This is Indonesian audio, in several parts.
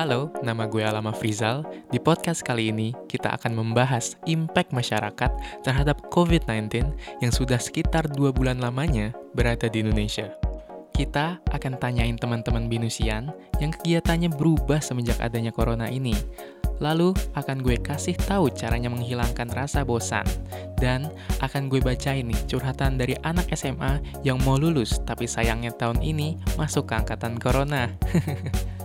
Halo, nama gue Alama Frizal. Di podcast kali ini, kita akan membahas impact masyarakat terhadap COVID-19 yang sudah sekitar dua bulan lamanya berada di Indonesia. Kita akan tanyain teman-teman binusian yang kegiatannya berubah semenjak adanya corona ini. Lalu akan gue kasih tahu caranya menghilangkan rasa bosan. Dan akan gue bacain nih curhatan dari anak SMA yang mau lulus tapi sayangnya tahun ini masuk ke angkatan corona.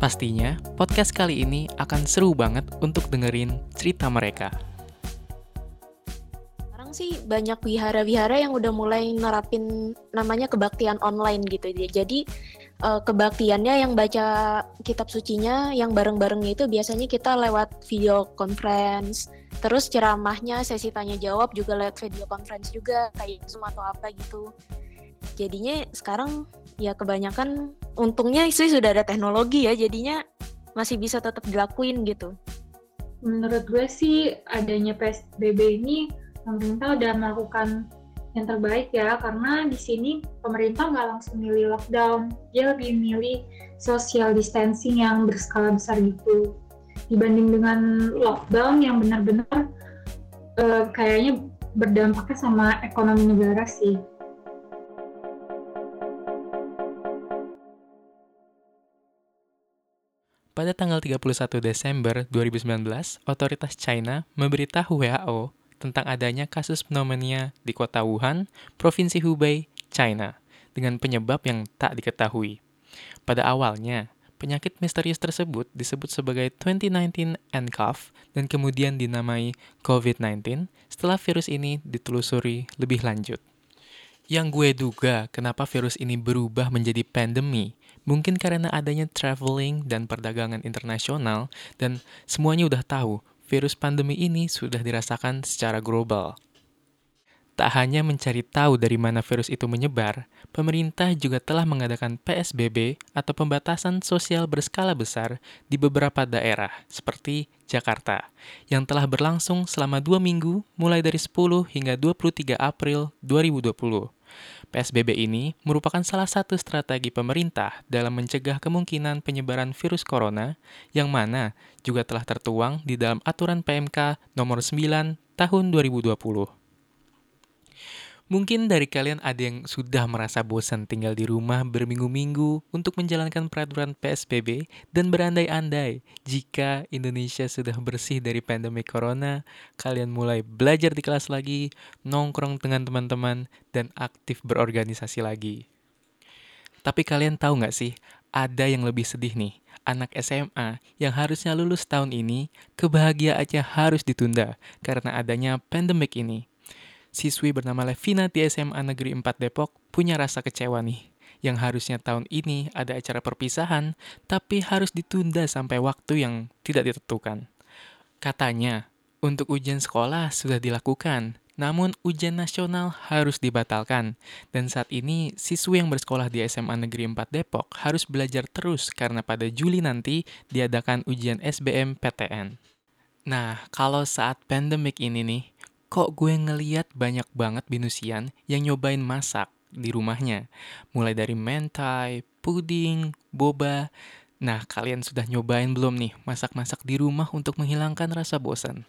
Pastinya, podcast kali ini akan seru banget untuk dengerin cerita mereka. Sekarang sih banyak wihara-wihara yang udah mulai nerapin namanya kebaktian online gitu. Jadi uh, kebaktiannya yang baca kitab sucinya yang bareng-barengnya itu biasanya kita lewat video conference terus ceramahnya sesi tanya jawab juga lewat video conference juga kayak Zoom atau apa gitu jadinya sekarang ya kebanyakan untungnya sih sudah ada teknologi ya jadinya masih bisa tetap dilakuin gitu. Menurut gue sih adanya PSBB ini pemerintah udah melakukan yang terbaik ya karena di sini pemerintah nggak langsung milih lockdown. Dia lebih milih social distancing yang berskala besar gitu. Dibanding dengan lockdown yang benar-benar uh, kayaknya berdampaknya sama ekonomi negara sih Pada tanggal 31 Desember 2019, otoritas China memberitahu WHO tentang adanya kasus pneumonia di kota Wuhan, Provinsi Hubei, China, dengan penyebab yang tak diketahui. Pada awalnya, penyakit misterius tersebut disebut sebagai 2019 nCoV dan kemudian dinamai COVID-19 setelah virus ini ditelusuri lebih lanjut. Yang gue duga kenapa virus ini berubah menjadi pandemi, mungkin karena adanya traveling dan perdagangan internasional dan semuanya udah tahu virus pandemi ini sudah dirasakan secara global. Tak hanya mencari tahu dari mana virus itu menyebar, pemerintah juga telah mengadakan PSBB atau pembatasan sosial berskala besar di beberapa daerah, seperti Jakarta, yang telah berlangsung selama dua minggu mulai dari 10 hingga 23 April 2020. PSBB ini merupakan salah satu strategi pemerintah dalam mencegah kemungkinan penyebaran virus corona yang mana juga telah tertuang di dalam aturan PMK nomor 9 tahun 2020. Mungkin dari kalian ada yang sudah merasa bosan tinggal di rumah berminggu-minggu untuk menjalankan peraturan PSBB dan berandai-andai jika Indonesia sudah bersih dari pandemi corona, kalian mulai belajar di kelas lagi, nongkrong dengan teman-teman, dan aktif berorganisasi lagi. Tapi kalian tahu nggak sih, ada yang lebih sedih nih, anak SMA yang harusnya lulus tahun ini, kebahagiaannya harus ditunda karena adanya pandemik ini siswi bernama Levina di SMA Negeri 4 Depok punya rasa kecewa nih. Yang harusnya tahun ini ada acara perpisahan, tapi harus ditunda sampai waktu yang tidak ditentukan. Katanya, untuk ujian sekolah sudah dilakukan, namun ujian nasional harus dibatalkan. Dan saat ini, siswi yang bersekolah di SMA Negeri 4 Depok harus belajar terus karena pada Juli nanti diadakan ujian SBM PTN. Nah, kalau saat pandemik ini nih, kok gue ngeliat banyak banget binusian yang nyobain masak di rumahnya. Mulai dari mentai, puding, boba. Nah, kalian sudah nyobain belum nih masak-masak di rumah untuk menghilangkan rasa bosan?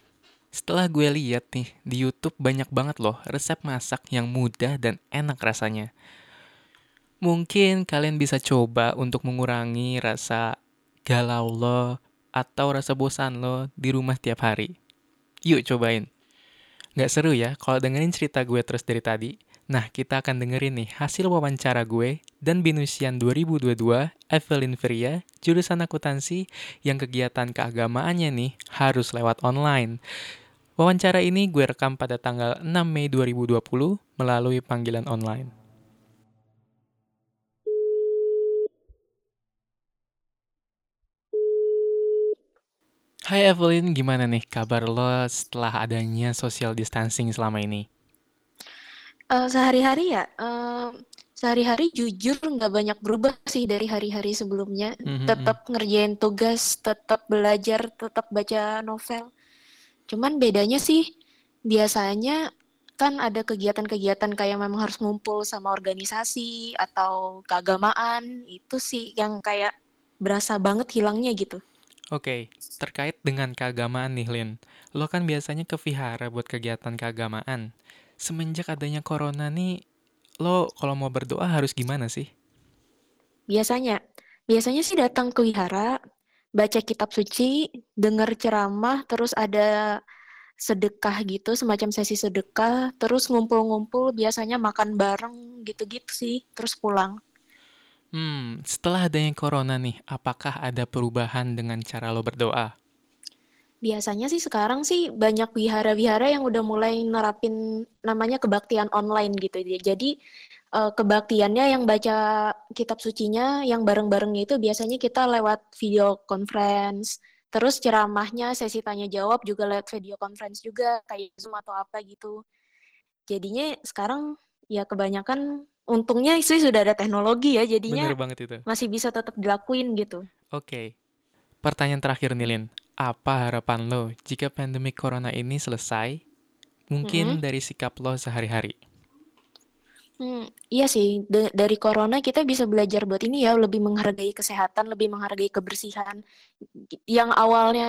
Setelah gue lihat nih, di YouTube banyak banget loh resep masak yang mudah dan enak rasanya. Mungkin kalian bisa coba untuk mengurangi rasa galau lo atau rasa bosan lo di rumah tiap hari. Yuk cobain. Nggak seru ya kalau dengerin cerita gue terus dari tadi? Nah, kita akan dengerin nih hasil wawancara gue dan Binusian 2022 Evelyn Feria, jurusan akuntansi yang kegiatan keagamaannya nih harus lewat online. Wawancara ini gue rekam pada tanggal 6 Mei 2020 melalui panggilan online. Hai Evelyn, gimana nih kabar lo setelah adanya social distancing selama ini? Uh, sehari-hari ya, uh, sehari-hari jujur nggak banyak berubah sih dari hari-hari sebelumnya. Mm-hmm. Tetap ngerjain tugas, tetap belajar, tetap baca novel. Cuman bedanya sih biasanya kan ada kegiatan-kegiatan kayak memang harus ngumpul sama organisasi atau keagamaan itu sih yang kayak berasa banget hilangnya gitu. Oke, terkait dengan keagamaan nih, Lin. Lo kan biasanya ke vihara buat kegiatan keagamaan. Semenjak adanya corona nih, lo kalau mau berdoa harus gimana sih? Biasanya, biasanya sih datang ke wihara, baca kitab suci, dengar ceramah, terus ada sedekah gitu, semacam sesi sedekah, terus ngumpul-ngumpul, biasanya makan bareng gitu-gitu sih, terus pulang. Hmm, setelah adanya corona nih, apakah ada perubahan dengan cara lo berdoa? Biasanya sih sekarang sih banyak wihara-wihara yang udah mulai nerapin namanya kebaktian online gitu. Jadi uh, kebaktiannya yang baca kitab sucinya, yang bareng-barengnya itu biasanya kita lewat video conference. Terus ceramahnya, sesi tanya jawab juga lewat video conference juga, kayak Zoom atau apa gitu. Jadinya sekarang ya kebanyakan untungnya sih sudah ada teknologi ya jadinya Bener banget itu. masih bisa tetap dilakuin gitu. Oke. Pertanyaan terakhir nih, Lin. Apa harapan lo jika pandemi corona ini selesai? Mungkin Mm-mm. dari sikap lo sehari-hari. Hmm, iya sih, Da- dari corona kita bisa belajar buat ini ya, lebih menghargai kesehatan, lebih menghargai kebersihan. Yang awalnya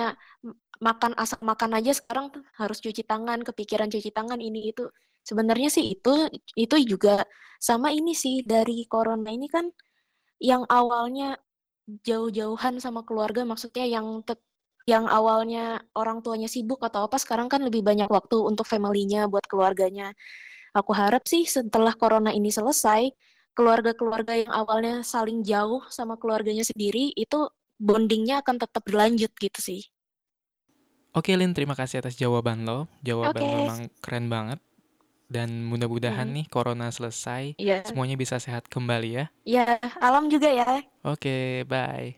makan asap makan aja sekarang harus cuci tangan, kepikiran cuci tangan ini itu. Sebenarnya sih itu itu juga sama ini sih dari corona ini kan yang awalnya jauh-jauhan sama keluarga, maksudnya yang tet- yang awalnya orang tuanya sibuk atau apa, sekarang kan lebih banyak waktu untuk family-nya, buat keluarganya. Aku harap sih setelah corona ini selesai, keluarga-keluarga yang awalnya saling jauh sama keluarganya sendiri, itu bondingnya akan tetap berlanjut gitu sih. Oke, Lin, terima kasih atas jawaban lo. Jawaban lo memang keren banget. Dan mudah-mudahan Hmm. nih corona selesai, Iya, semuanya bisa sehat kembali ya. ya, alam juga ya. Oke, bye.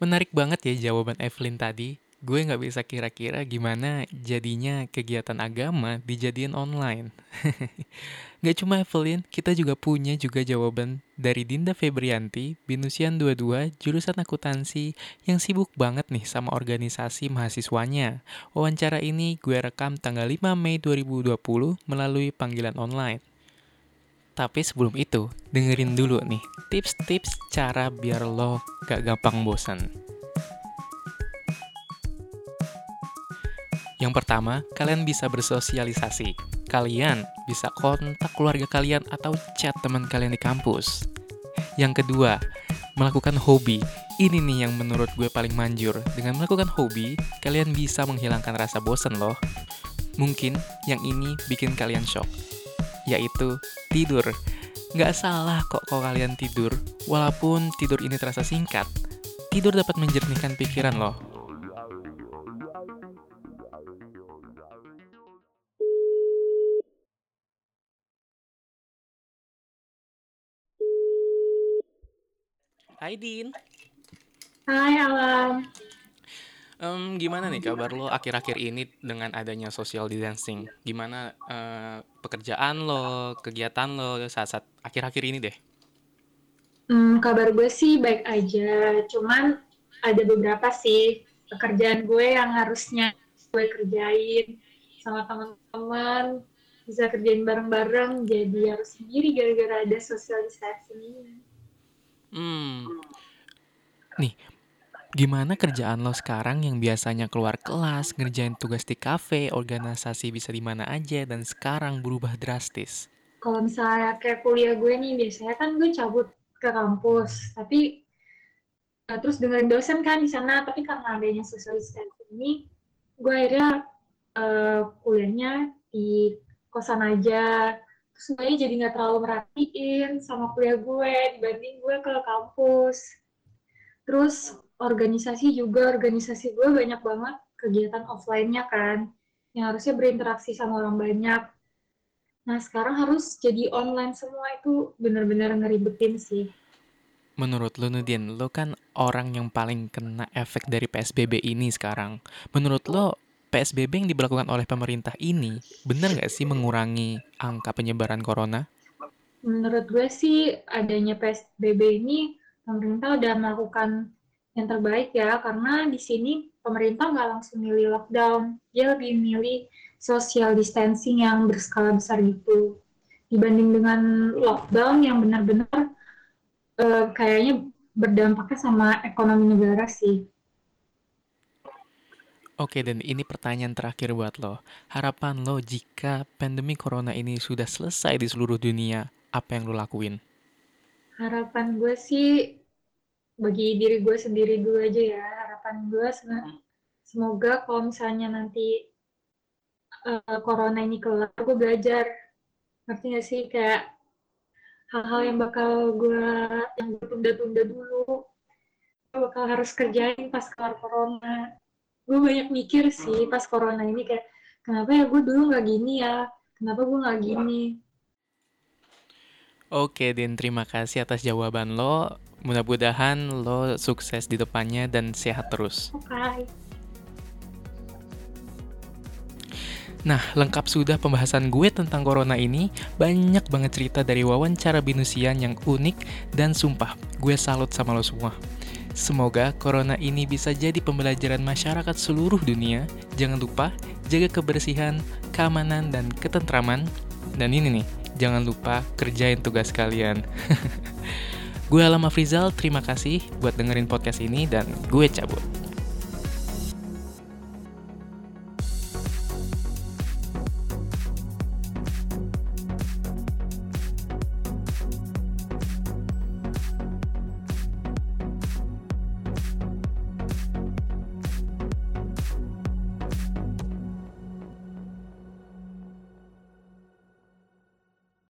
Menarik banget ya jawaban Evelyn tadi. Gue nggak bisa kira-kira gimana jadinya kegiatan agama dijadiin online. Gak cuma Evelyn, kita juga punya juga jawaban dari Dinda Febrianti, Binusian 22, jurusan akuntansi, yang sibuk banget nih sama organisasi mahasiswanya. Wawancara ini gue rekam tanggal 5 Mei 2020 melalui panggilan online. Tapi sebelum itu, dengerin dulu nih tips-tips cara biar lo gak gampang bosan. Yang pertama, kalian bisa bersosialisasi. Kalian bisa kontak keluarga kalian atau chat teman kalian di kampus. Yang kedua, melakukan hobi. Ini nih yang menurut gue paling manjur. Dengan melakukan hobi, kalian bisa menghilangkan rasa bosan loh. Mungkin yang ini bikin kalian shock, yaitu tidur. Nggak salah kok kalau kalian tidur, walaupun tidur ini terasa singkat. Tidur dapat menjernihkan pikiran loh. Hai Din, Hai Alam, Em, gimana nih kabar lo akhir-akhir ini dengan adanya social distancing? Gimana eh, pekerjaan lo, kegiatan lo saat-saat akhir-akhir ini deh? Hmm, kabar gue sih baik aja, cuman ada beberapa sih pekerjaan gue yang harusnya gue kerjain sama teman-teman, bisa kerjain bareng-bareng, jadi harus sendiri gara-gara ada social distancing ini. Hmm, nih, gimana kerjaan lo sekarang yang biasanya keluar kelas, ngerjain tugas di kafe, organisasi bisa di mana aja, dan sekarang berubah drastis? Kalau misalnya kayak kuliah gue nih, biasanya kan gue cabut ke kampus, tapi uh, terus dengerin dosen kan di sana, tapi karena adanya social distancing ini, gue akhirnya uh, kuliahnya di kosan aja, terus gue jadi nggak terlalu merhatiin sama kuliah gue dibanding gue ke kampus. Terus organisasi juga, organisasi gue banyak banget kegiatan offline-nya kan, yang harusnya berinteraksi sama orang banyak. Nah, sekarang harus jadi online semua itu benar-benar ngeribetin sih. Menurut lo Nudin, lo kan orang yang paling kena efek dari PSBB ini sekarang. Menurut lo, PSBB yang diberlakukan oleh pemerintah ini benar nggak sih mengurangi angka penyebaran corona? Menurut gue sih adanya PSBB ini pemerintah udah melakukan yang terbaik ya, karena di sini pemerintah nggak langsung milih lockdown, dia lebih milih social distancing yang berskala besar gitu. Dibanding dengan lockdown yang benar-benar eh, kayaknya berdampaknya sama ekonomi negara sih. Oke, dan ini pertanyaan terakhir buat lo. Harapan lo jika pandemi corona ini sudah selesai di seluruh dunia, apa yang lo lakuin? Harapan gue sih bagi diri gue sendiri dulu aja ya. Harapan gue semoga kalau misalnya nanti uh, corona ini kelar, gue belajar. Ngerti gak sih? Kayak hal-hal yang bakal gue yang gue tunda-tunda dulu gue bakal harus kerjain pas kelar corona gue banyak mikir sih pas corona ini kayak kenapa ya gue dulu nggak gini ya kenapa gue nggak gini Oke, Din, terima kasih atas jawaban lo. Mudah-mudahan lo sukses di depannya dan sehat terus. Oke. Okay. Nah, lengkap sudah pembahasan gue tentang corona ini. Banyak banget cerita dari wawancara binusian yang unik dan sumpah, gue salut sama lo semua. Semoga corona ini bisa jadi pembelajaran masyarakat seluruh dunia. Jangan lupa jaga kebersihan, keamanan, dan ketentraman. Dan ini nih, jangan lupa kerjain tugas kalian. gue Alam Afrizal, terima kasih buat dengerin podcast ini dan gue cabut.